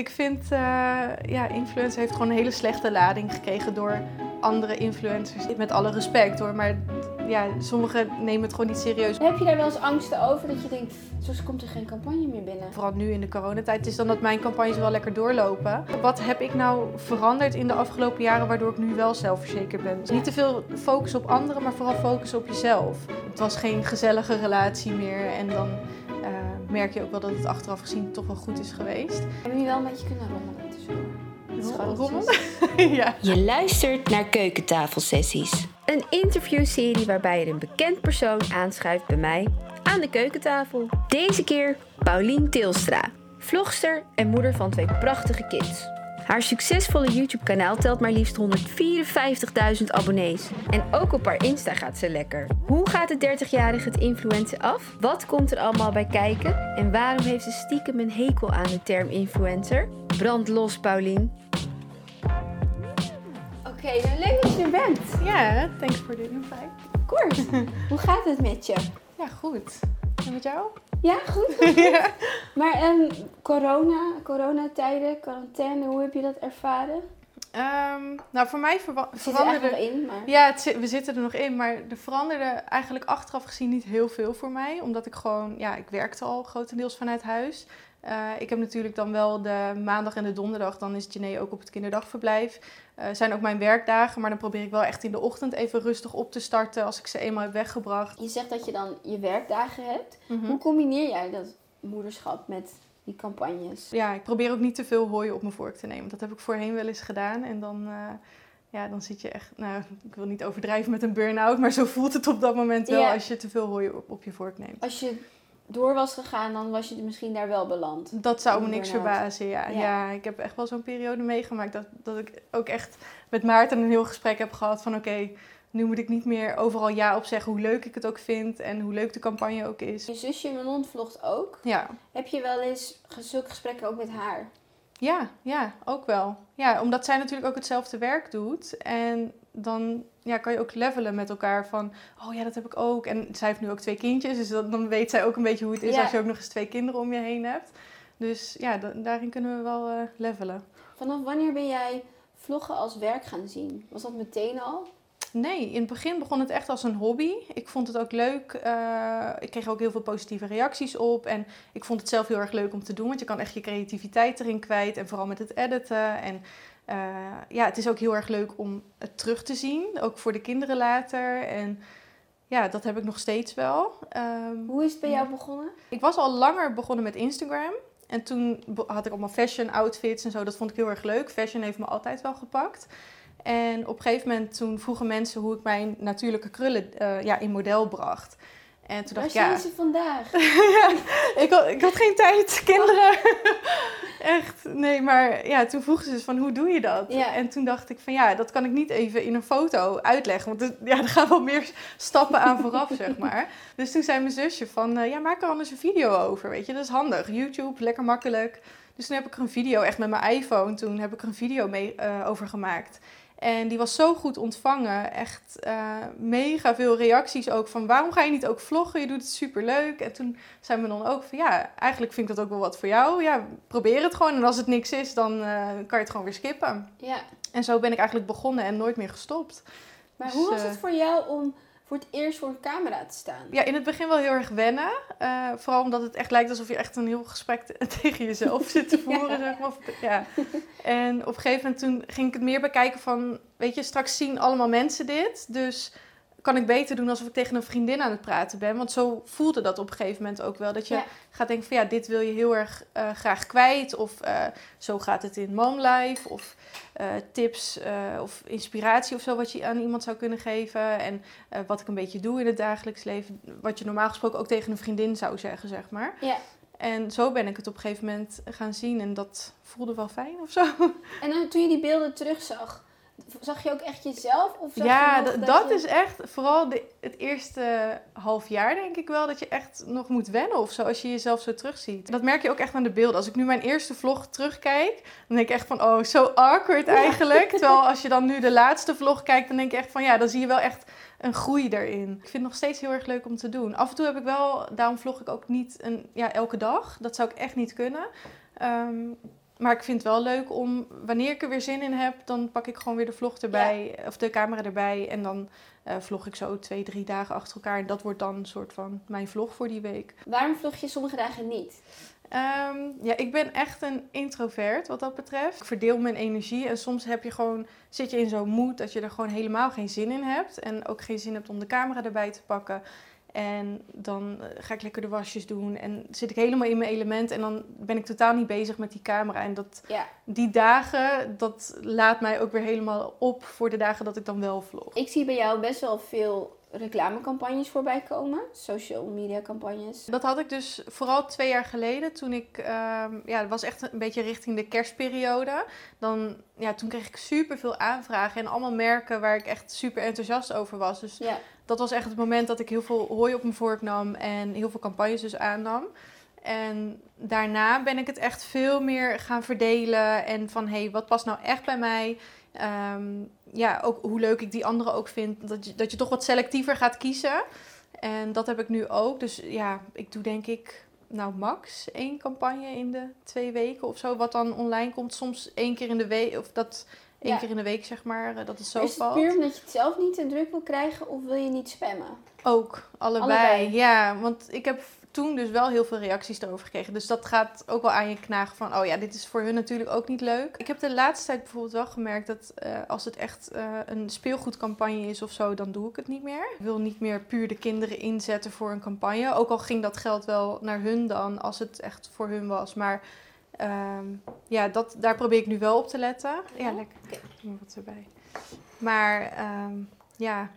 Ik vind, uh, ja, influencer heeft gewoon een hele slechte lading gekregen door andere influencers. Met alle respect hoor, maar ja, sommigen nemen het gewoon niet serieus. Heb je daar wel eens angsten over dat je denkt, zo komt er geen campagne meer binnen? Vooral nu in de coronatijd is dan dat mijn campagnes wel lekker doorlopen. Wat heb ik nou veranderd in de afgelopen jaren waardoor ik nu wel zelfverzekerd ben? Dus niet te veel focus op anderen, maar vooral focus op jezelf. Het was geen gezellige relatie meer en dan merk je ook wel dat het achteraf gezien toch wel goed is geweest. Hebben jullie wel een beetje kunnen rommelen tussendoor? Rommelen? ja. Je luistert naar keukentafelsessies. Een interviewserie waarbij er een bekend persoon aanschuift bij mij aan de keukentafel. Deze keer Paulien Tilstra, vlogster en moeder van twee prachtige kids. Haar succesvolle YouTube-kanaal telt maar liefst 154.000 abonnees. En ook op haar Insta gaat ze lekker. Hoe gaat de 30-jarige het influencer af? Wat komt er allemaal bij kijken? En waarom heeft ze stiekem een hekel aan de term influencer? Brand los, Paulien. Oké, okay, leuk dat je er bent. Ja, thanks voor de invite. Kort, hoe gaat het met je? Ja, goed. En met jou? Ja, goed. ja. Maar um, corona, coronatijden, quarantaine, hoe heb je dat ervaren? Um, nou, voor mij verwa- veranderde... er in, maar... Ja, het, we zitten er nog in, maar er veranderde eigenlijk achteraf gezien niet heel veel voor mij. Omdat ik gewoon, ja, ik werkte al grotendeels vanuit huis. Uh, ik heb natuurlijk dan wel de maandag en de donderdag, dan is Jane ook op het kinderdagverblijf. Uh, zijn ook mijn werkdagen, maar dan probeer ik wel echt in de ochtend even rustig op te starten als ik ze eenmaal heb weggebracht. Je zegt dat je dan je werkdagen hebt. Mm-hmm. Hoe combineer jij dat moederschap met die campagnes? Ja, ik probeer ook niet te veel hooi op mijn vork te nemen. Dat heb ik voorheen wel eens gedaan en dan... Uh, ja, dan zit je echt, nou, ik wil niet overdrijven met een burn-out, maar zo voelt het op dat moment wel als je te veel hooi op, op je vork neemt. Als je door was gegaan, dan was je misschien daar wel beland. Dat zou me niks verbazen, ja. ja. ik heb echt wel zo'n periode meegemaakt dat, dat ik ook echt met Maarten een heel gesprek heb gehad van oké, nu moet ik niet meer overal ja op zeggen hoe leuk ik het ook vind en hoe leuk de campagne ook is. Je zusje Manon vlogt ook. Ja. Heb je wel eens zulke gesprekken ook met haar? Ja, ja, ook wel. Ja, omdat zij natuurlijk ook hetzelfde werk doet. En dan ja, kan je ook levelen met elkaar van, oh ja, dat heb ik ook. En zij heeft nu ook twee kindjes, dus dan weet zij ook een beetje hoe het is als je ook nog eens twee kinderen om je heen hebt. Dus ja, daarin kunnen we wel uh, levelen. Vanaf wanneer ben jij vloggen als werk gaan zien? Was dat meteen al? Nee, in het begin begon het echt als een hobby. Ik vond het ook leuk. Uh, ik kreeg ook heel veel positieve reacties op. En ik vond het zelf heel erg leuk om te doen. Want je kan echt je creativiteit erin kwijt. En vooral met het editen. En uh, ja, het is ook heel erg leuk om het terug te zien. Ook voor de kinderen later. En ja, dat heb ik nog steeds wel. Um, Hoe is het bij jou begonnen? Ik was al langer begonnen met Instagram. En toen had ik allemaal fashion outfits en zo. Dat vond ik heel erg leuk. Fashion heeft me altijd wel gepakt. En op een gegeven moment toen vroegen mensen hoe ik mijn natuurlijke krullen uh, ja, in model bracht. En toen dacht ik, ja... ze vandaag? ja, ik, had, ik had geen tijd, kinderen. Echt, nee, maar ja, toen vroegen ze dus van hoe doe je dat? Ja. En toen dacht ik van ja, dat kan ik niet even in een foto uitleggen. Want ja, er gaan wel meer stappen aan vooraf, zeg maar. Dus toen zei mijn zusje van uh, ja, maak er anders een video over, weet je. Dat is handig. YouTube, lekker makkelijk. Dus toen heb ik er een video, echt met mijn iPhone, toen heb ik er een video mee uh, over gemaakt. En die was zo goed ontvangen. Echt uh, mega veel reacties ook van waarom ga je niet ook vloggen? Je doet het super leuk. En toen zei me dan ook van ja, eigenlijk vind ik dat ook wel wat voor jou. Ja, probeer het gewoon. En als het niks is, dan uh, kan je het gewoon weer skippen. Ja. En zo ben ik eigenlijk begonnen en nooit meer gestopt. Maar dus, hoe was het eh, voor jou om voor het eerst voor een camera te staan? Ja, in het begin wel heel erg wennen. Uh, vooral omdat het echt lijkt alsof je echt een heel gesprek tegen jezelf zit te voeren. zeg maar. ja. En op een gegeven moment toen ging ik het meer bekijken van... Weet je, straks zien allemaal mensen dit. Dus kan ik beter doen alsof ik tegen een vriendin aan het praten ben. Want zo voelde dat op een gegeven moment ook wel. Dat je gaat denken van ja, dit wil je heel erg uh, graag kwijt. Of uh, zo gaat het in momlife. Of uh, tips of inspiratie of zo wat je aan iemand zou kunnen geven. En wat ik een beetje doe in het dagelijks leven. Wat je normaal gesproken ook tegen een vriendin zou zeggen, zeg maar. Ja. En zo ben ik het op een gegeven moment gaan zien. En dat voelde wel fijn of zo. En dan, toen je die beelden terugzag Zag je ook echt jezelf? Of ja, je dat, dat is echt vooral de, het eerste half jaar denk ik wel dat je echt nog moet wennen of zo als je jezelf zo terugziet. Dat merk je ook echt aan de beelden. Als ik nu mijn eerste vlog terugkijk, dan denk ik echt van oh, zo awkward eigenlijk. Terwijl als je dan nu de laatste vlog kijkt, dan denk ik echt van ja, dan zie je wel echt een groei erin. Ik vind het nog steeds heel erg leuk om te doen. Af en toe heb ik wel, daarom vlog ik ook niet een, ja, elke dag. Dat zou ik echt niet kunnen. Um, maar ik vind het wel leuk om, wanneer ik er weer zin in heb, dan pak ik gewoon weer de vlog erbij, of de camera erbij. En dan uh, vlog ik zo twee, drie dagen achter elkaar. En dat wordt dan een soort van mijn vlog voor die week. Waarom vlog je sommige dagen niet? Ehm, ja, ik ben echt een introvert wat dat betreft. Ik verdeel mijn energie en soms heb je gewoon, zit je in zo'n moed dat je er gewoon helemaal geen zin in hebt. En ook geen zin hebt om de camera erbij te pakken. En dan eh, ga ik lekker de wasjes doen en zit ik helemaal in mijn element. En dan ben ik totaal niet bezig met die camera. En dat, ja. die dagen, dat laat mij ook weer helemaal op voor de dagen dat ik dan wel vlog. Ik zie bij jou best wel veel reclamecampagnes voorbij komen. Social media campagnes. Dat had ik dus vooral twee jaar geleden. Toen ik, uh, ja, het was echt een beetje richting de kerstperiode. Dan, ja, toen kreeg ik super veel aanvragen en allemaal merken waar ik echt super enthousiast over was. Dus ja dat was echt het moment dat ik heel veel hooi op mijn vork nam en heel veel campagnes dus aannam. En daarna ben ik het echt veel meer gaan verdelen en van hé, hey, wat past nou echt bij mij? Ehm, ja, ook hoe leuk ik die anderen ook vind. Dat je, dat je toch wat selectiever gaat kiezen. En dat heb ik nu ook. Dus ja, ik doe denk ik nou max één campagne in de twee weken of zo. Wat dan online komt. Soms één keer in de week. Of dat Eén keer in de week, zeg maar, eh, dat het zo is valt. Is het puur omdat je het zelf niet te druk wil krijgen of wil je niet spammen? Ook, allebei. Ja, want ik heb toen dus wel heel veel reacties erover gekregen. Dus dat gaat ook wel aan je knagen van, oh ja, dit is voor hun natuurlijk ook niet leuk. Ik heb de laatste tijd bijvoorbeeld wel gemerkt dat uh, als het echt uh, een speelgoedcampagne is of zo, dan doe ik het niet meer. Ik wil niet meer puur de kinderen inzetten voor een campagne. Ook al ging dat geld wel naar hun dan, als het echt voor hun was. Maar Um, ja, dat, daar probeer ik nu wel op te letten. Ja, lekker. Okay. wat erbij. Maar um, ja,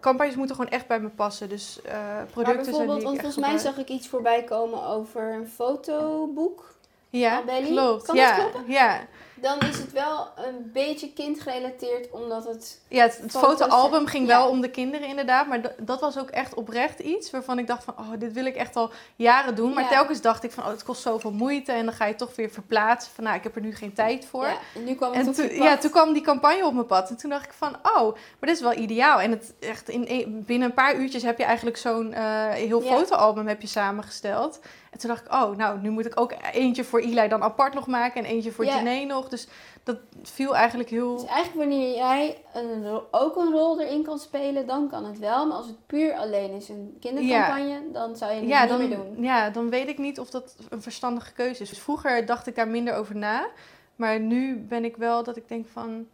campagnes moeten gewoon echt bij me passen. Dus uh, producten maar bijvoorbeeld, want volgens mij zag ik iets voorbij komen over een fotoboek. Ja, klopt. Kan ja, dat kloppen? Ja dan is het wel een beetje kindgerelateerd, omdat het... Ja, het, het fotoalbum ging wel om de kinderen inderdaad, maar dat was ook echt oprecht iets waarvan ik dacht van, oh, dit wil ik echt al jaren doen. Maar telkens dacht ik van, oh, het kost zoveel moeite en dan ga je toch weer verplaatsen van, nou, ik heb er nu geen tijd voor. Ja, en nu kwam het en toen, Ja, toen kwam die campagne op mijn pad en toen dacht ik van, oh, maar dit is wel ideaal. En het echt in, binnen een paar uurtjes heb je eigenlijk zo'n uh, heel fotoalbum heb je samengesteld. En toen dacht ik, oh, nou, nu moet ik ook eentje voor Eli dan apart nog maken en eentje voor ja. nog. Dus dat viel eigenlijk heel... Dus eigenlijk wanneer jij een, ook een rol erin kan spelen, dan kan het wel. Maar als het puur alleen is een kindercampagne, dan zou je het ja, niet dan, meer doen. Ja, dan weet ik niet of dat een verstandige keuze is. Dus vroeger dacht ik daar minder over na. Maar nu ben ik wel dat ik denk van,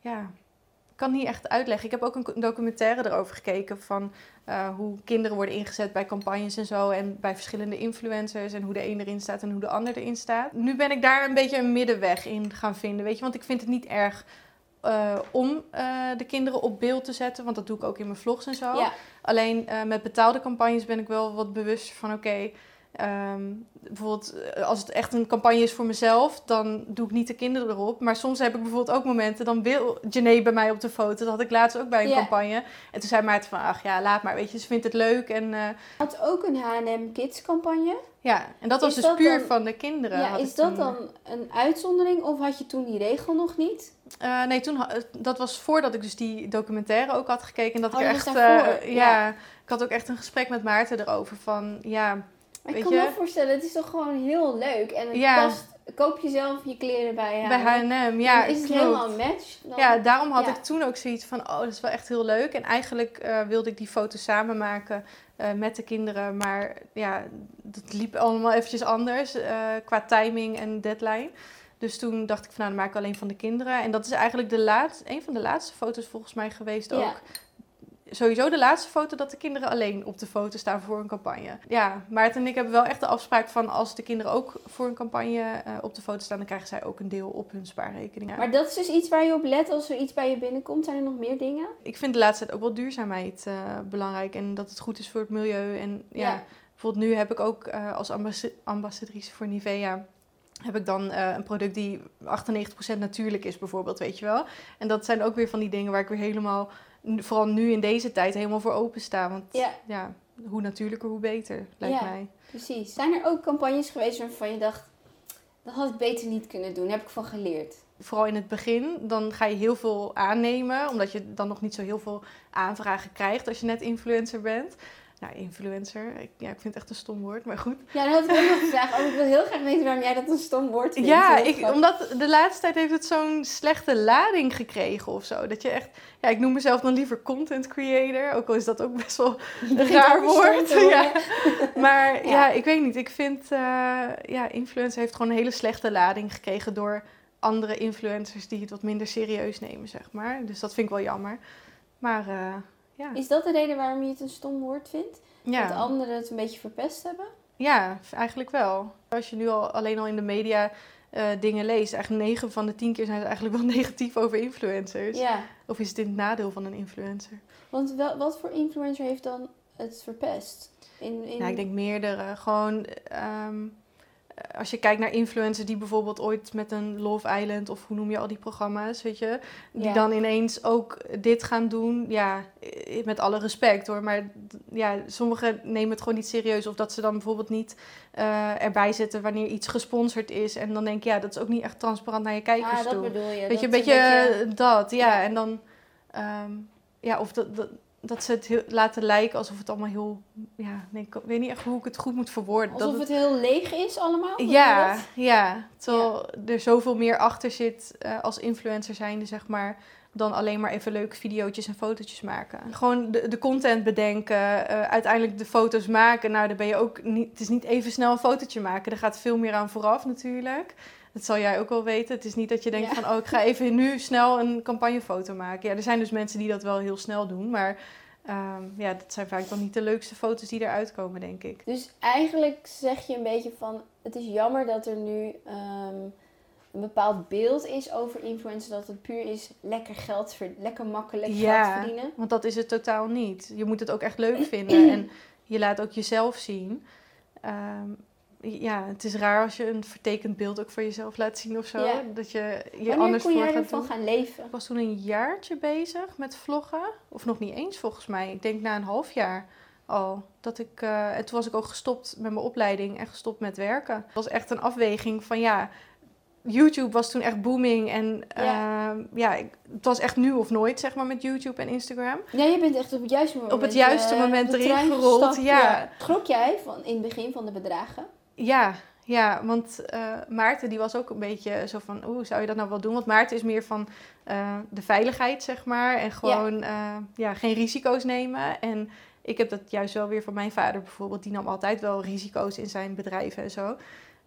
ja, kan niet echt uitleggen. Ik heb ook een documentaire erover gekeken van uh, hoe kinderen worden ingezet bij campagnes en zo. En bij verschillende influencers. En hoe de een erin staat en hoe de ander erin staat. Nu ben ik daar een beetje een middenweg in gaan vinden. Weet je, want ik vind het niet erg uh, om uh, de kinderen op beeld te zetten. Want dat doe ik ook in mijn vlogs en zo. Ja. Alleen met betaalde campagnes ben ik wel wat bewust van oké. Um, bijvoorbeeld, eh, als het echt een campagne is voor mezelf, dan doe ik niet de kinderen erop. Maar soms heb ik bijvoorbeeld ook momenten, dan wil Janae bij mij op de foto. Dat had ik laatst ook bij een campagne. En toen zei Maarten van, ach ja, laat maar, weet je, ze vindt het leuk. En, uh, had ook een H&M Kids campagne. Ja, en dat was dus puur van de kinderen. Ja, is dat dan een uitzondering of had je toen die regel nog niet? Uh, nee, toen, dat was voordat ik dus die documentaire ook had gekeken. En dat oh, ik echt, ja, ja, ik had ook echt een gesprek met Maarten erover van, ja ik kan me voorstellen, het is toch gewoon heel leuk. En het ja. past, koop je zelf je kleren bij H&M. Bij H&M, ja. is het helemaal een match. Dan, ja, daarom had ik toen ook zoiets van, oh, dat is wel echt heel leuk. En eigenlijk uh, wilde ik die foto's samen maken uh, met de kinderen. Maar ja, dat liep allemaal eventjes anders uh, qua timing en deadline. Dus toen dacht ik van, nou, dan maak ik alleen van de kinderen. En dat is eigenlijk de laatste, een van de laatste foto's volgens mij geweest ook sowieso de laatste foto dat de kinderen alleen op de foto staan voor een campagne. Ja, Maarten en ik hebben wel echt de afspraak van als de kinderen ook voor een campagne uh, op de foto staan, dan krijgen zij ook een deel op hun spaarrekening. Maar dat is dus iets waar je op let als er iets bij je binnenkomt. Zijn er nog meer dingen? Ik vind de laatste tijd ook wel duurzaamheid uh, belangrijk en dat het goed is voor het milieu. En ja, ja. bijvoorbeeld nu heb ik ook uh, als ambassadrice voor Nivea heb ik dan uh, een product die 98% natuurlijk is bijvoorbeeld, weet je wel. En dat zijn ook weer van die dingen waar ik weer helemaal vooral nu in deze tijd helemaal voor openstaan. Want ja. ja hoe natuurlijker, hoe beter, lijkt ja, mij. Precies. Zijn er ook campagnes geweest waarvan je dacht, dat had ik beter niet kunnen doen? Daar heb ik van geleerd. Vooral in het begin, dan ga je heel veel aannemen, omdat je dan nog niet zo heel veel aanvragen krijgt als je net influencer bent. Nou, influencer. Ik, ja, ik vind het echt een stom woord, maar goed. Ja, dan had ik ook nog gevraagd. Oh, ik wil heel graag weten waarom jij dat een stom woord vindt. Ja, ik, omdat de laatste tijd heeft het zo'n slechte lading gekregen of zo. Dat je echt... Ja, ik noem mezelf dan liever content creator. Ook al is dat ook best wel een raar woord. Ja. Maar ja. ik weet niet. Ik vind... Uh, ja, influencer heeft gewoon een hele slechte lading gekregen door andere influencers die het wat minder serieus nemen, zeg maar. Dus dat vind ik wel jammer. Maar... Uh, ja. Is dat de reden waarom je het een stom woord vindt? Dat anderen het een beetje verpest hebben? Ja, eigenlijk wel. Als je nu al alleen al in de media uh, dingen leest, eigenlijk 9 van de 10 keer zijn ze eigenlijk wel negatief over influencers. Ja. Of is het in het nadeel van een influencer? Want wel, wat voor influencer heeft dan het verpest? In, in... Nou, ik denk meerdere. Gewoon um, als je kijkt naar influencers die bijvoorbeeld ooit met een Love Island of hoe noem je al die programma's, weet je, die dan ineens ook dit gaan doen, ja, met alle respect hoor, maar ja, sommigen nemen het gewoon niet serieus of dat ze dan bijvoorbeeld niet uh, erbij zitten wanneer iets gesponsord is en dan denk je, ja, dat is ook niet echt transparant naar je kijkers ah, dat bedoel je. Weet je, een beetje, dat, ja, en dan, um, ja, of dat, dat dat ze het heel, laten lijken alsof het allemaal heel. Ja, nee, ik weet niet echt hoe ik het goed moet verwoorden. Alsof het, heel leeg is allemaal? Ja, ja. Terwijl er zoveel meer achter zit uh, als influencer zijnde, zeg maar. Dan alleen maar even leuke video's en fotootjes maken. Gewoon de, de content bedenken, uh, uiteindelijk de foto's maken. Nou, dan ben je ook niet. Het is niet even snel een fotootje maken. Er gaat veel meer aan vooraf natuurlijk. Dat zal jij ook wel weten. Het is niet dat je denkt van, oh, ik ga even nu snel een campagnefoto maken. Ja, er zijn dus mensen die dat wel heel snel doen, maar um, ja, dat zijn vaak dan niet de leukste foto's die eruit komen, denk ik. Dus eigenlijk zeg je een beetje van, het is jammer dat er nu um, een bepaald beeld is over influencers, dat het puur is lekker geld, lekker makkelijk geld verdienen. want dat is het totaal niet. Je moet het ook echt leuk vinden en je laat ook jezelf zien. Um, ja, het is raar als je een vertekend beeld ook voor jezelf laat zien of zo. Dat je je Wanneer anders kon voor jij gaat ervan doen. gaan leven? Ik was toen een jaartje bezig met vloggen. Of nog niet eens volgens mij. Ik denk na een half jaar al. Dat ik, uh, en toen was ik ook gestopt met mijn opleiding en gestopt met werken. Het was echt een afweging van ja, YouTube was toen echt booming. En ja. Uh, ja, het was echt nu of nooit, zeg maar, met YouTube en Instagram. Ja, je bent echt op het juiste moment, op het juiste uh, moment erin gerold. Ja. ja. Schrok jij van in het begin van de bedragen? Ja, ja, want uh, Maarten die was ook een beetje zo van, oeh, zou je dat nou wel doen? Want Maarten is meer van uh, de veiligheid, zeg maar. En gewoon ja. Uh, ja. geen risico's nemen. En ik heb dat juist wel weer van mijn vader bijvoorbeeld. Die nam altijd wel risico's in zijn bedrijven en zo.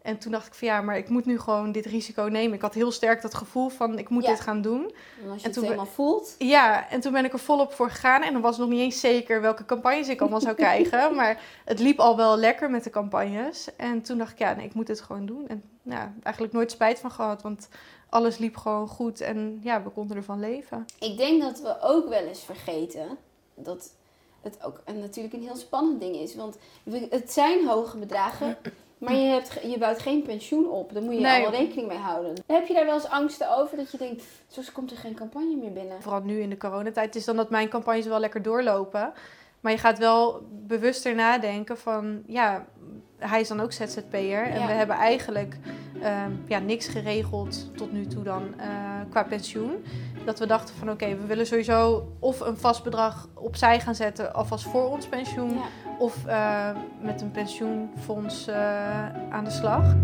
En toen dacht ik van ja, maar ik moet nu gewoon dit risico nemen. Ik had heel sterk dat gevoel van ik moet ja. dit gaan doen. En als je en het helemaal voelt. Ja, en toen ben ik er volop voor gegaan. En dan was nog niet eens zeker welke campagnes ik allemaal zou krijgen. Maar het liep al wel lekker met de campagnes. En toen dacht ik ja, nee, ik moet dit gewoon doen. En ja, eigenlijk nooit spijt van gehad. Want alles liep gewoon goed en ja, we konden ervan leven. Ik denk dat we ook wel eens vergeten dat het ook een, natuurlijk een heel spannend ding is. Want het zijn hoge bedragen. Maar je, hebt, je bouwt geen pensioen op. Daar moet je nee. allemaal rekening mee houden. Heb je daar wel eens angsten over dat je denkt, zo komt er geen campagne meer binnen? Vooral nu in de coronatijd het is dan dat mijn campagnes wel lekker doorlopen. Maar je gaat wel bewuster nadenken van, ja, hij is dan ook ZZP'er. En ja. we hebben eigenlijk uh, ja, niks geregeld tot nu toe dan uh, qua pensioen. Dat we dachten van oké, okay, we willen sowieso of een vast bedrag opzij gaan zetten alvast voor ons pensioen. Ja. Of uh, met een pensioenfonds uh, aan de slag.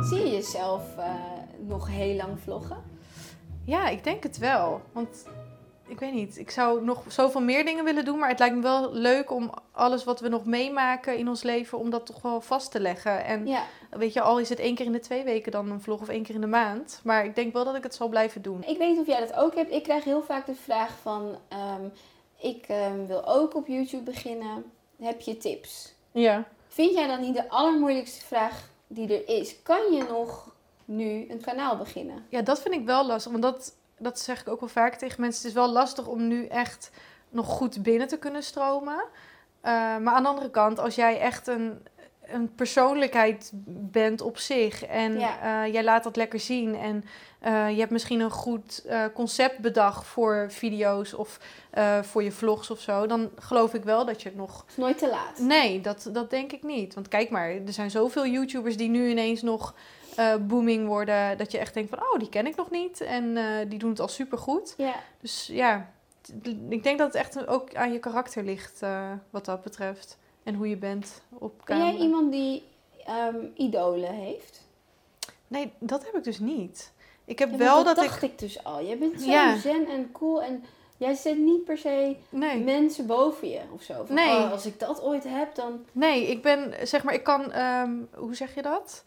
Zie je jezelf nog heel lang vloggen? Ja, ik denk het wel. Want ik weet niet, ik zou nog zoveel meer dingen willen doen. Maar het lijkt me wel leuk om alles wat we nog meemaken in ons leven, om dat toch wel vast te leggen. En ja. weet je, al is het één keer in de twee weken dan een vlog of één keer in de maand. Maar ik denk wel dat ik het zal blijven doen. Ik weet niet of jij dat ook hebt. Ik krijg heel vaak de vraag van, um, ik um, wil ook op YouTube beginnen. Heb je tips? Ja. Vind jij dat niet de allermoeilijkste vraag die er is? Kan je nog nu een kanaal beginnen? Ja, dat vind ik wel lastig. Want dat dat zeg ik ook wel vaak tegen mensen. Het is wel lastig om nu echt nog goed binnen te kunnen stromen. Uh, maar aan de andere kant, als jij echt een, een persoonlijkheid bent op zich en ja. uh, jij laat dat lekker zien en uh, je hebt misschien een goed concept bedacht voor video's of voor je vlogs of zo, dan geloof ik wel dat je het nog. Het is nooit te laat. Nee, dat, dat denk ik niet. Want kijk maar, er zijn zoveel YouTubers die nu ineens nog uh, booming worden. Dat je echt denkt van, oh, die ken ik nog niet. En uh, die doen het al supergoed. Ja. Dus ja, ik denk dat het echt ook aan je karakter ligt uh, wat dat betreft. En hoe je bent op camera. Ben jij iemand die um, idolen heeft? Nee, dat heb ik dus niet. Ik heb wel dat, dat dacht ik... dus al. Jij bent zo zen en cool en jij zet niet per se nee. mensen boven je of zo. Van, nee. Oh, als ik dat ooit heb, dan... Nee, ik ben, zeg maar, ik kan, um, hoe zeg je dat?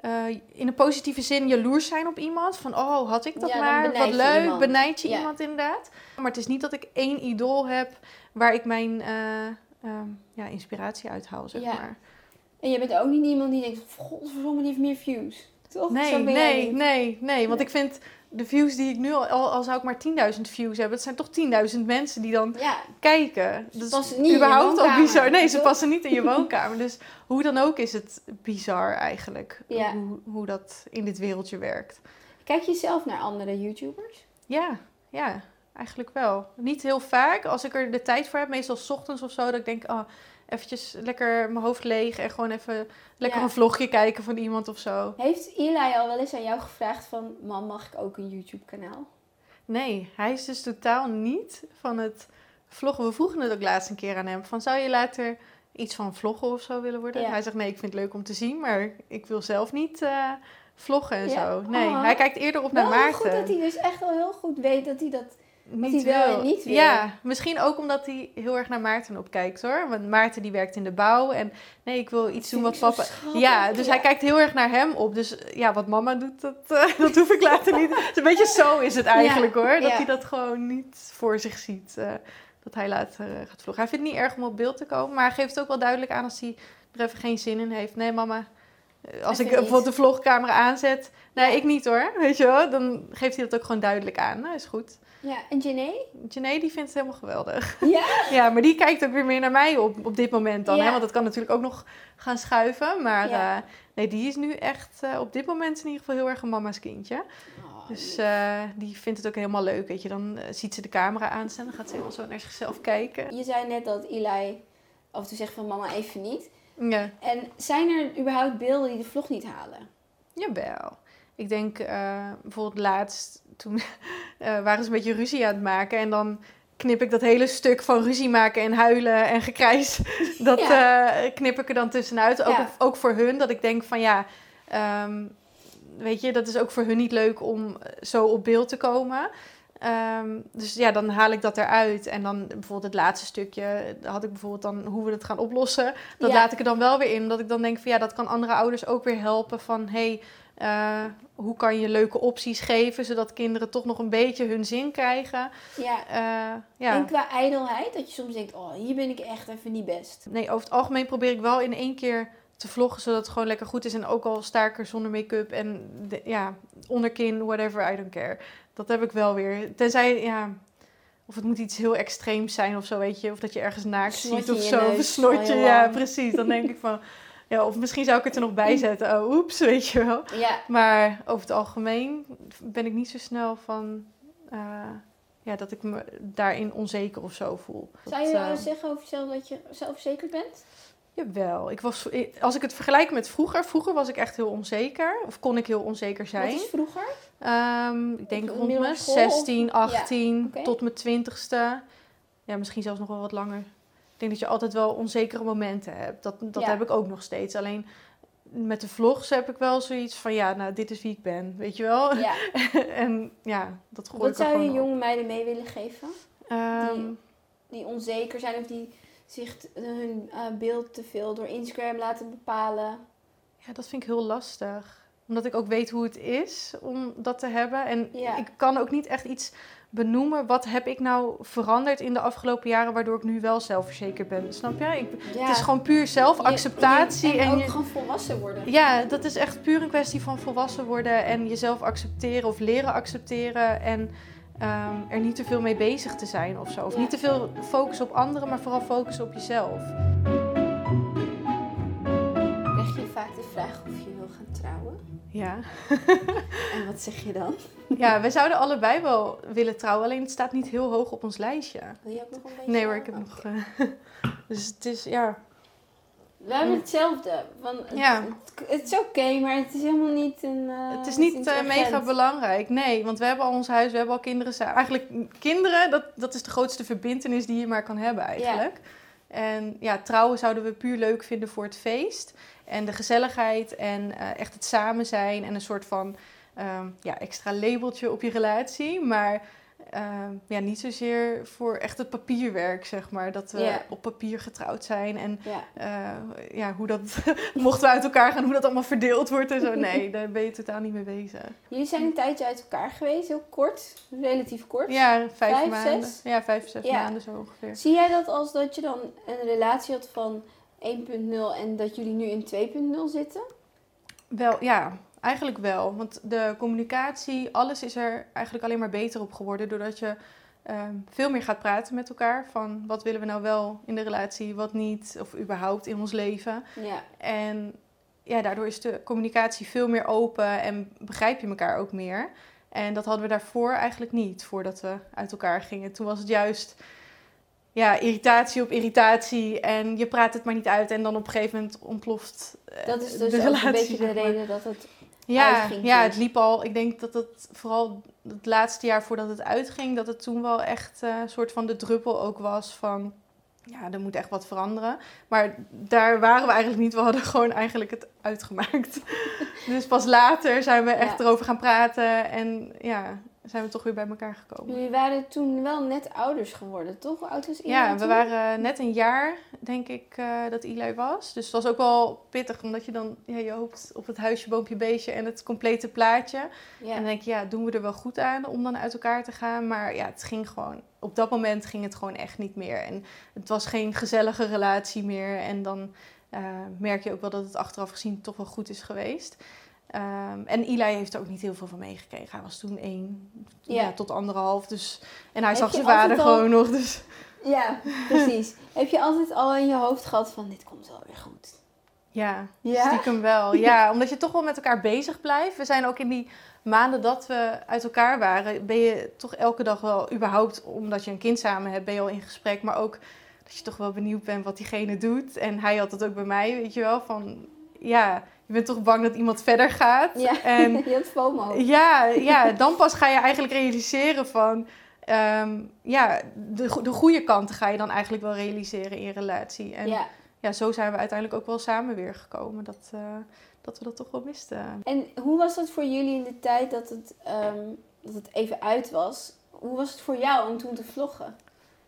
Uh, in een positieve zin jaloers zijn op iemand. Van, oh, had ik dat ja, maar? Wat leuk, iemand. benijd je iemand inderdaad. Maar het is niet dat ik één idool heb waar ik mijn uh, um, ja, inspiratie uit haal, zeg maar. En je bent ook niet iemand die denkt, godverdomme, die heeft meer views. Toch? Nee, nee, nee, nee. Want ik vind de views die ik nu al, al zou ik maar 10.000 views hebben, het zijn toch 10.000 mensen die dan ja. kijken. Dat is niet überhaupt ook bizar. Nee, ze passen niet in je woonkamer. Dus hoe dan ook is het bizar eigenlijk. Ja. Hoe, hoe dat in dit wereldje werkt. Kijk je zelf naar andere YouTubers? Ja, ja, eigenlijk wel. Niet heel vaak. Als ik er de tijd voor heb, meestal s ochtends of zo, dat ik denk, oh, eventjes lekker mijn hoofd leeg en gewoon even lekker een vlogje kijken van iemand of zo. Heeft Eli al wel eens aan jou gevraagd van, man, mag ik ook een YouTube kanaal? Nee, hij is dus totaal niet van het vloggen. We vroegen het ook laatst een keer aan hem, van zou je later iets van vloggen of zo willen worden? Hij zegt, nee, ik vind het leuk om te zien, maar ik wil zelf niet... Uh, vloggen en zo. Nee, oh. hij kijkt eerder op naar Maarten. goed dat hij dus echt wel heel goed weet dat hij dat niet wil. niet wil. Ja, misschien ook omdat hij heel erg naar Maarten opkijkt hoor. Want Maarten die werkt in de bouw en nee, ik wil iets doen wat papa... Ja, dus hij kijkt heel erg naar hem op. Dus ja, wat mama doet, dat, uh, dat hoef ik later niet. Het is een beetje zo is het eigenlijk hoor. Dat hij dat gewoon niet voor zich ziet. Uh, dat hij later uh, gaat vloggen. Hij vindt het niet erg om op beeld te komen. Maar hij geeft ook wel duidelijk aan als hij er even geen zin in heeft. Nee mama, als ik bijvoorbeeld de vlogcamera aanzet... Nee, ik niet hoor, weet je wel. Dan geeft hij dat ook gewoon duidelijk aan. Nou, is goed. Ja, en Janae? Janae die vindt het helemaal geweldig. Ja? ja, maar die kijkt ook weer meer naar mij op, op dit moment dan. Hè? Want dat kan natuurlijk ook nog gaan schuiven. Maar uh, nee, die is nu echt uh, op dit moment in ieder geval heel erg een mama's kindje. Oh, dus uh, die vindt het ook helemaal leuk, weet je. Dan ziet ze de camera aanstaan, dan gaat ze helemaal zo naar zichzelf kijken. Je zei net dat Eli af en toe zegt van mama even niet. Ja. En zijn er überhaupt beelden die de vlog niet halen? Jawel. Ik denk bijvoorbeeld laatst toen uh, waren ze een beetje ruzie aan het maken. En dan knip ik dat hele stuk van ruzie maken en huilen en gekrijs. Dat eh, knip ik er dan tussenuit. Ook, ook voor hun. Dat ik denk van ja, um, weet je, dat is ook voor hun niet leuk om zo op beeld te komen. Um, dus ja, dan haal ik dat eruit. En dan bijvoorbeeld het laatste stukje, had ik bijvoorbeeld dan hoe we het gaan oplossen. Dat laat ik er dan wel weer in. Dat ik dan denk van ja, dat kan andere ouders ook weer helpen. Van hey, uh, hoe kan je leuke opties geven, zodat kinderen toch nog een beetje hun zin krijgen. Ja. Uh, ja. En qua ijdelheid, dat je soms denkt, oh, hier ben ik echt even niet best. Nee, over het algemeen probeer ik wel in één keer te vloggen, zodat het gewoon lekker goed is. En ook al sterker zonder make-up en ja, onderkin, whatever, I don't care. Dat heb ik wel weer. Tenzij, ja, of het moet iets heel extreems zijn of zo, weet je. Of dat je ergens naakt ziet of zo. Of een snotje, ja, precies. Dan denk ik van... Ja, of misschien zou ik het er nog bij zetten. Oh, oeps, weet je wel. Ja. Maar over het algemeen ben ik niet zo snel van... Uh, ja, dat ik me daarin onzeker of zo voel. Zou je uh, zeggen over jezelf dat je zelfverzekerd bent? Jawel. Ik was, als ik het vergelijk met vroeger, vroeger was ik echt heel onzeker. Of kon ik heel onzeker zijn. Wat is vroeger? Um, ik denk rond mijn 16, 18 ja. okay. tot mijn 20ste. Ja, misschien zelfs nog wel wat langer ik denk dat je altijd wel onzekere momenten hebt. Dat, dat heb ik ook nog steeds. Alleen met de vlogs heb ik wel zoiets van, ja, nou, dit is wie ik ben, weet je wel? Ja. en ja, dat gooi Wat zou je jonge meiden mee willen geven? Um, die, die, onzeker zijn of die zich hun uh, beeld te veel door Instagram laten bepalen? Ja, dat vind ik heel lastig. Omdat ik ook weet hoe het is om dat te hebben. En ik kan ook niet echt iets benoemen wat heb ik nou veranderd in de afgelopen jaren waardoor ik nu wel zelfverzekerd ben. Snap je? Ik, Het is gewoon puur zelfacceptatie. en, en, ook gewoon volwassen worden. Ja, dat is echt puur een kwestie van volwassen worden en jezelf accepteren of leren accepteren. En um, er niet te veel mee bezig te zijn of zo. Of niet te veel focus op anderen, maar vooral focus op jezelf. Krijg je vaak de vraag Ja. en wat zeg je dan? Ja, we zouden allebei wel willen trouwen, alleen het staat niet heel hoog op ons lijstje. Wil je ook nog een beetje? Nee hoor, ik heb nog... Uh, dus het is, ja... We hebben hetzelfde. Van, ja. Het, het is oké, maar het is helemaal niet een. Uh, het is niet uh, mega belangrijk. Nee, want we hebben al ons huis, we hebben al kinderen. Eigenlijk, kinderen, dat, dat is de grootste verbindenis die je maar kan hebben eigenlijk. Ja. En ja, trouwen zouden we puur leuk vinden voor het feest. En de gezelligheid en uh, echt het samen zijn en een soort van um, ja, extra labeltje op je relatie. Maar uh, ja, niet zozeer voor echt het papierwerk, zeg maar. Dat we op papier getrouwd zijn. En ja. Uh, ja, hoe dat, mochten we uit elkaar gaan, hoe dat allemaal verdeeld wordt en zo. Nee, daar ben je totaal niet mee bezig. Jullie zijn een tijdje uit elkaar geweest, heel kort, relatief kort. Ja, vijf, maanden. Zes? Ja, vijf, zes maanden zo ongeveer. Zie jij dat als dat je dan een relatie had van 1.0 en dat jullie nu in 2.0 zitten? Wel, ja. Eigenlijk wel, want de communicatie, alles is er eigenlijk alleen maar beter op geworden doordat je ehm, veel meer gaat praten met elkaar van wat willen we nou wel in de relatie, wat niet, of überhaupt in ons leven. Ja. En ja, daardoor is de communicatie veel meer open en begrijp je elkaar ook meer. En dat hadden we daarvoor eigenlijk niet, voordat we uit elkaar gingen. Toen was het juist ja, irritatie op irritatie en je praat het maar niet uit en dan op een gegeven moment ontploft uh, Dat is dus de ook een beetje de reden dat het ja, ja, het liep al. Ik denk dat het vooral het laatste jaar voordat het uitging, dat het toen wel echt een uh, soort van de druppel ook was van ja, er moet echt wat veranderen. Maar daar waren we eigenlijk niet. We hadden gewoon eigenlijk het uitgemaakt. dus pas later zijn we echt erover gaan praten. En ja, zijn we toch weer bij elkaar gekomen. Jullie waren toen wel net ouders geworden, toch? Hoe oud was Eli Ja, we waren net een jaar, denk ik, uh, dat Eli was. Dus het was ook wel pittig, omdat je dan ja, je hoopt op het huisje, boompje, beestje en het complete plaatje. Ja. En dan denk je, ja, doen we er wel goed aan om dan uit elkaar te gaan? Maar ja, het ging gewoon, op dat moment ging het gewoon echt niet meer. En het was geen gezellige relatie meer. En dan uh, merk je ook wel dat het achteraf gezien toch wel goed is geweest. Um, en Eli heeft er ook niet heel veel van meegekregen. Hij was toen één ja. tot anderhalf. Dus, en hij zag zijn vader gewoon nog. Dus. Ja, precies. Heb je altijd al in je hoofd gehad van dit komt wel weer goed? Ja, ja? stiekem wel. Ja, omdat je toch wel met elkaar bezig blijft. We zijn ook in die maanden dat we uit elkaar waren, ben je toch elke dag wel, überhaupt omdat je een kind samen hebt, ben je al in gesprek. Maar ook dat je toch wel benieuwd bent wat diegene doet. En hij had het ook bij mij, weet je wel, van ja je bent toch bang dat iemand verder gaat. Ja, en, je hebt FOMO. Ja, ja, dan pas ga je eigenlijk realiseren van... Ehm, ja, de, de goede kanten ga je dan eigenlijk wel realiseren in je relatie. En ja. ja, zo zijn we uiteindelijk ook wel samen weer gekomen. Dat, uh, dat we dat toch wel misten. En hoe was dat voor jullie in de tijd dat het, um, dat het even uit was? Hoe was het voor jou om toen te vloggen?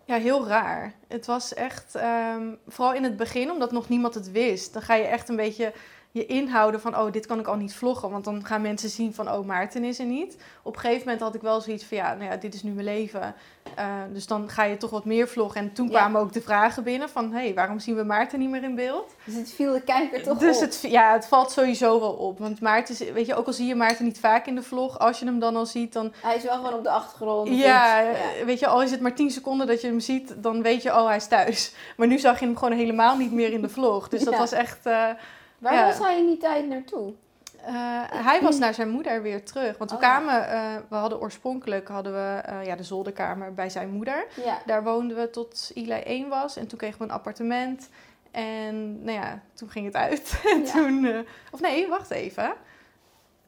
Ja, heel raar. Het was echt, um, vooral in het begin, omdat nog niemand het wist. Dan ga je echt een beetje je inhouden van, oh, dit kan ik al niet vloggen. Want dan gaan mensen zien van, oh, Maarten is er niet. Op een gegeven moment had ik wel zoiets van, ja, nou ja, dit is nu mijn leven. Uh, dus dan ga je toch wat meer vloggen. En toen kwamen ook de vragen binnen van, hé, hey, waarom zien we Maarten niet meer in beeld? Dus het viel de kijker toch dus op? Het, ja, het valt sowieso wel op. Want Maarten is, weet je, ook al zie je Maarten niet vaak in de vlog, als je hem dan al ziet, dan... Hij is wel gewoon op de achtergrond. Ja, ja. weet je, al is het maar 10 seconden dat je hem ziet, dan weet je, oh, hij is thuis. Maar nu zag je hem gewoon helemaal niet meer in de vlog. Dus dat was echt... Uh, Waar was hij in die tijd naartoe? Uh, hij was naar zijn moeder weer terug. Want we, oh, kwamen, uh, we hadden oorspronkelijk hadden we, uh, ja, de zolderkamer bij zijn moeder. Ja. Daar woonden we tot Eli 1 was. En toen kregen we een appartement. En nou ja, toen ging het uit. en ja. toen, of nee, wacht even.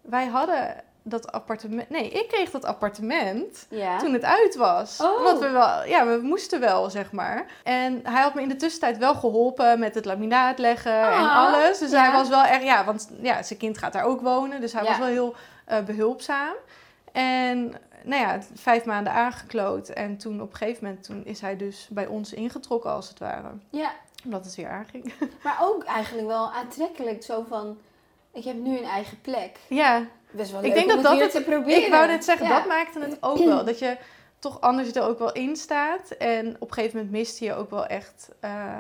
Wij hadden dat appartement. Nee, ik kreeg dat appartement toen het uit was. Oh. Want we wel, ja, we moesten wel, zeg maar. En hij had me in de tussentijd wel geholpen met het laminaat leggen en ah, alles. Dus hij was wel erg, ja, want ja, zijn kind gaat daar ook wonen. Dus hij was wel heel uh, behulpzaam. En nou ja, vijf maanden aangekloot. En toen op een gegeven moment toen is hij dus bij ons ingetrokken, als het ware. Ja. Omdat het weer aanging. Maar ook eigenlijk wel aantrekkelijk, zo van... Ik heb nu een eigen plek. Ja best wel leuk ik denk dat dat het, te proberen. Ik wou net zeggen, dat maakte het ook wel. Dat je toch anders er ook wel in staat. En op een gegeven moment miste je ook wel echt uh,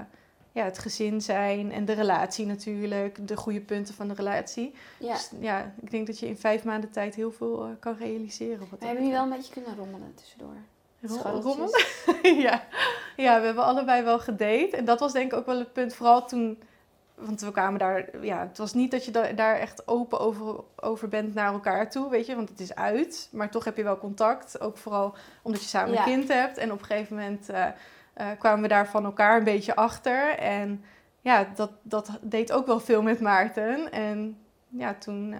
ja, het gezin zijn en de relatie natuurlijk. De goede punten van de relatie. Ja. Dus ja, ik denk dat je in vijf maanden tijd heel veel uh, kan realiseren. Wat we hebben nu wel een beetje kunnen rommelen tussendoor. Rommelen? ja. ja, we hebben allebei wel gedate. En dat was denk ik ook wel het punt, vooral toen want we kwamen daar, ja, het was niet dat je daar echt open over, over bent naar elkaar toe, weet je, want het is uit. Maar toch heb je wel contact, ook vooral omdat je samen een kind hebt. En op een gegeven moment uh, uh, kwamen we daar van elkaar een beetje achter. En ja, dat, dat deed ook wel veel met Maarten. En ja, toen, uh,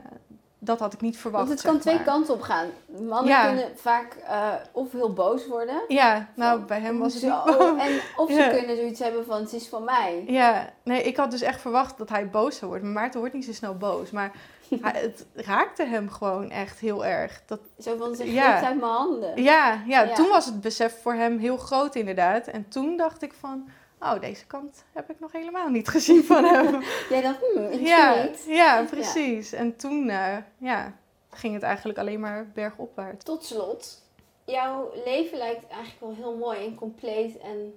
dat had ik niet verwacht. Want het kan twee kanten op gaan. Mannen kunnen vaak uh, of heel boos worden. Ja, nou bij hem was het zo. En of ze kunnen zoiets hebben van het is van mij. Ja, nee, ik had dus echt verwacht dat hij boos zou worden. Maar Maarten wordt niet zo snel boos. Maar hij, het raakte hem gewoon echt heel erg. Dat, zo van, ze ja. uit mijn handen. Ja, ja, ja, toen was het besef voor hem heel groot inderdaad. En toen dacht ik van oh, deze kant heb ik nog helemaal niet gezien van hem. Jij dacht, hmm, ja. Ja, precies. En toen uh, ja, ging het eigenlijk alleen maar bergopwaarts. Tot slot, jouw leven lijkt eigenlijk wel heel mooi en compleet. En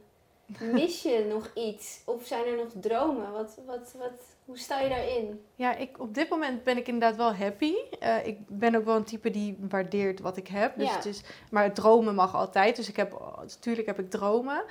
mis je nog iets? Of zijn er nog dromen? Wat, wat, wat, hoe sta je daarin? Ja, ik, op dit moment ben ik inderdaad wel happy. Uh, ik ben ook wel een type die waardeert wat ik heb. Dus ja. het is, maar dromen mag altijd. Dus ik heb, natuurlijk heb ik dromen.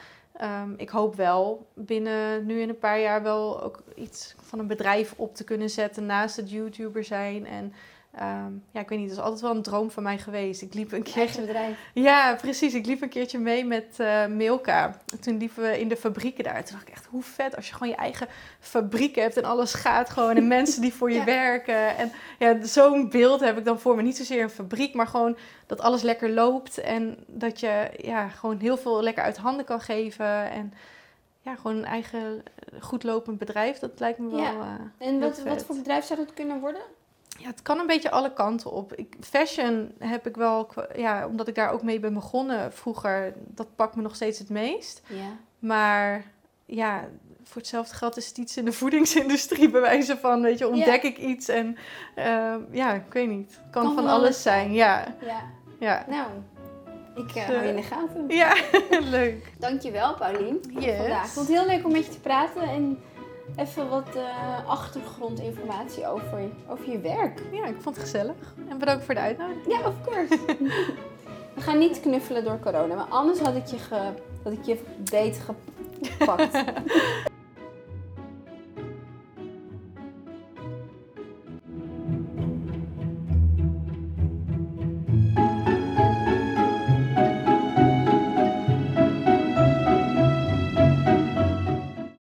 Um, ik hoop wel binnen nu in een paar jaar wel ook iets van een bedrijf op te kunnen zetten naast het YouTuber zijn. En um, ja, ik weet niet, dat is altijd wel een droom van mij geweest. Ik liep een keertje. bedrijf. Ja, precies. Ik liep een keertje mee met uh, Milka. Toen liepen we in de fabrieken daar. Toen dacht ik echt, hoe vet als je gewoon je eigen fabriek hebt en alles gaat gewoon. En mensen die voor je werken. En ja, zo'n beeld heb ik dan voor me. Niet zozeer een fabriek, maar gewoon dat alles lekker loopt. En dat je ja, gewoon heel veel lekker uit handen kan geven. En ja, gewoon een eigen goed lopend bedrijf. Dat lijkt me wel. Ja. Uh, en wat, wat voor bedrijf zou dat kunnen worden? Ja, het kan een beetje alle kanten op. Ik, fashion heb ik wel, ja, omdat ik daar ook mee ben begonnen vroeger, dat pakt me nog steeds het meest. Ja. Maar ja, voor hetzelfde geld is het iets in de voedingsindustrie bewijzen van, weet je, ontdek ik iets en uh, ja, ik weet niet. Het kan, van, alles zijn, ja. ja. ja. Nou, ik uh, hou je in de gaten. Ja, leuk. Dankjewel, Paulien, yes. vandaag. Ik vond het heel leuk om met je te praten en even wat uh, achtergrondinformatie over, over je werk. Ja, ik vond het gezellig. En bedankt voor de uitnodiging. Ja, of course. We gaan niet knuffelen door corona, maar anders had ik je, ge, had ik je beet gepakt.